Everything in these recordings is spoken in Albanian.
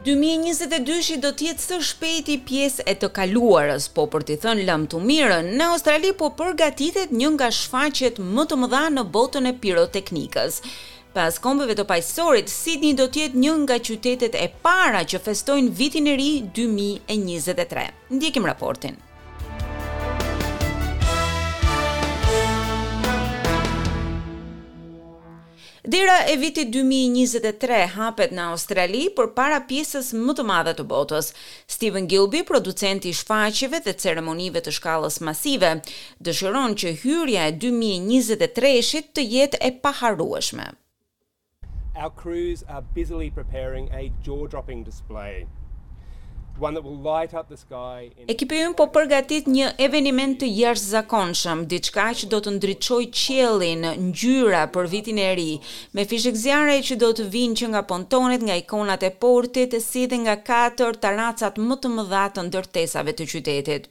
Dy mijë e njëzet e dyshi do të jetë së shpejti pjesë e të kaluarës, po për t'i thënë lamtumirën, në Australi po përgatitet një nga shfaqjet më të mëdha në botën e piroteknikës. Pas kombeve të paqësorit, Sydney do të jetë një nga qytetet e para që festojnë Vitin e Ri 2023. Ndjekim raportin. Dera e vitit 2023 hapet në Australi përpara pjesës më të madhe të botës. Steven Gilby, producenti i shfaqjeve dhe ceremonive të shkallës masive, dëshiron që hyrja e 2023-shit të jetë e paharrueshme. Our crews are busily preparing a jaw dropping display. Ekipi ynë po përgatit një eveniment të jashtëzakonshëm, diçka që do të ndriçojë qiellin, ngjyra për vitin e ri, me fishekzjarre që do të vijnë që nga pontonet, nga ikonat e portit, si dhe nga katër taracat më të mëdha të ndërtesave të qytetit.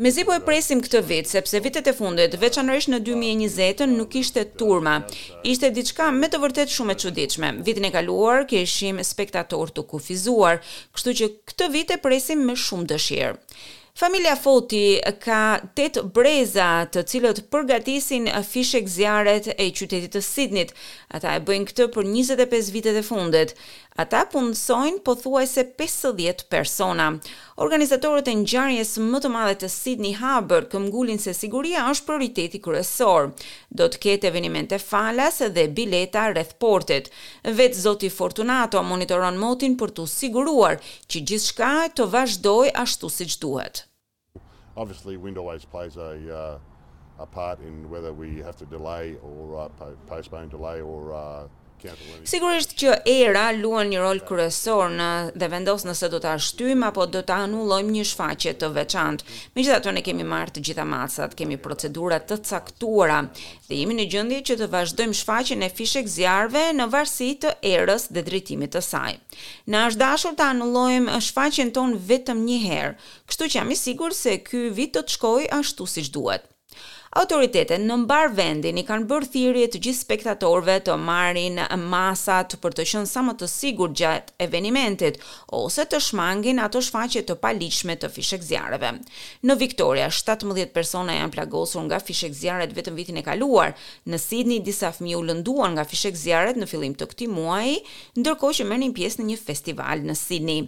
Mezi po e presim këtë vit, sepse vitet e fundit, veçanërisht në dy mijë e njëzetën, nuk kishte turma. Ishte diçka me të vërtetë shumë e çuditshme. Vitin e kaluar kishim spektatorë të kufizuar, kështu që këtë vit e presim me shumë dëshirë. Familja Foti ka tetë breza, të cilët përgatisin fishekzjarret e qytetit të Sidnit. Ata e bëjnë këtë për njëzet e pesë vitet e fundit. Ata punësojnë pothuajse pesëdhjetë persona. Organizatorët e ngjarjes më të madhe të Sydney Harbour këmbgulin se siguria është prioriteti kryesor. Do të ketë evenimente falas dhe bileta rreth portit. Vetë zoti Fortunato monitoron motin për t'u siguruar që gjithçka të vazhdojë ashtu siç duhet. Obviously wind always plays a uh, a part in whether we have to delay or uh, postpone delay or uh, Sigurisht që era luan një rol kryesor dhe vendos nëse do ta shtyjmë apo do ta anullojmë një shfaqje të veçantë. Megjithatë ne kemi marrë të gjitha masat, kemi procedura të caktuara dhe jemi në gjendje që të vazhdojmë shfaqjen e fishekzjarreve në varësi të erës dhe drejtimit të saj. Na është dashur ta anullojmë shfaqjen tonë vetëm një herë, Kështu që jam i sigurt se ky vit do të shkojë ashtu siç duhet. Autoritetet në mbarë vendin i kanë bërë thirrje të gjithë spektatorëve të marrin masat për të qenë sa më të sigurt gjatë evenimentit ose të shmangin ato shfaqje të paligjshme të fishekzjarreve. Në Victoria, shtatëmbëdhjetë persona janë plagosur nga fishekzjarret vetëm vitin e kaluar. Në Sidni disa fëmijë u lënduan nga fishekzjarret në fillim të këtij muaji, ndërkohë që merrnin pjesë në një festival në Sidni.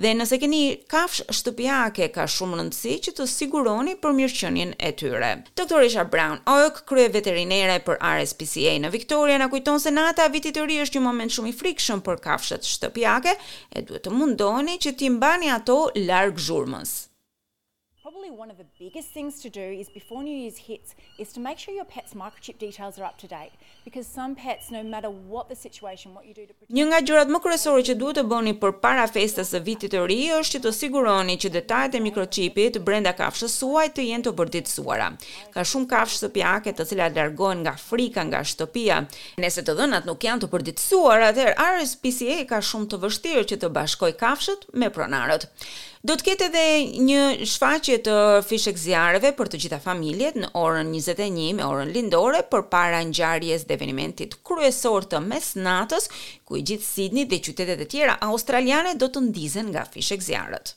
Dhe nëse keni kafshë shtëpiake, ka shumë rëndësi që të siguroni për mirëqenien e tyre. Doktoresha Bronwyn Oke, kryeveterinere për RSPCA në Victoria, na kujton se nata e Vitit të Ri është një moment shumë i frikshëm për kafshët shtëpiake e duhet të mundoni që t'i mbani ato larg zhurmës. Probably one of the biggest things to do is before new year's hits is to make sure your pet's microchip details are up to date because some pets no matter what the situation what you do to protect Një nga gjërat më kryesore që duhet të bëni përpara festës së Vitit të Ri është që të siguroni që detajet e mikroçipit brenda kafshës suaj të jenë të përditësuara. Ka shumë kafshë shtëpiake të cilat largohen nga frika nga shtëpia. Nëse të dhënat nuk janë të përditësuara, atëherë RSPCA ka shumë të vështirë që të bashkojë kafshët me pronarët. Do të ketë edhe një shfaqje të fishekzjarreve për të gjitha familjet në orën njëzet e një me orën lindore përpara ngjarjes dhe evenimentit kryesor të mesnatës, ku i gjithë Sidni dhe qytetet e tjera australiane do të ndizen nga fishekzjarrët.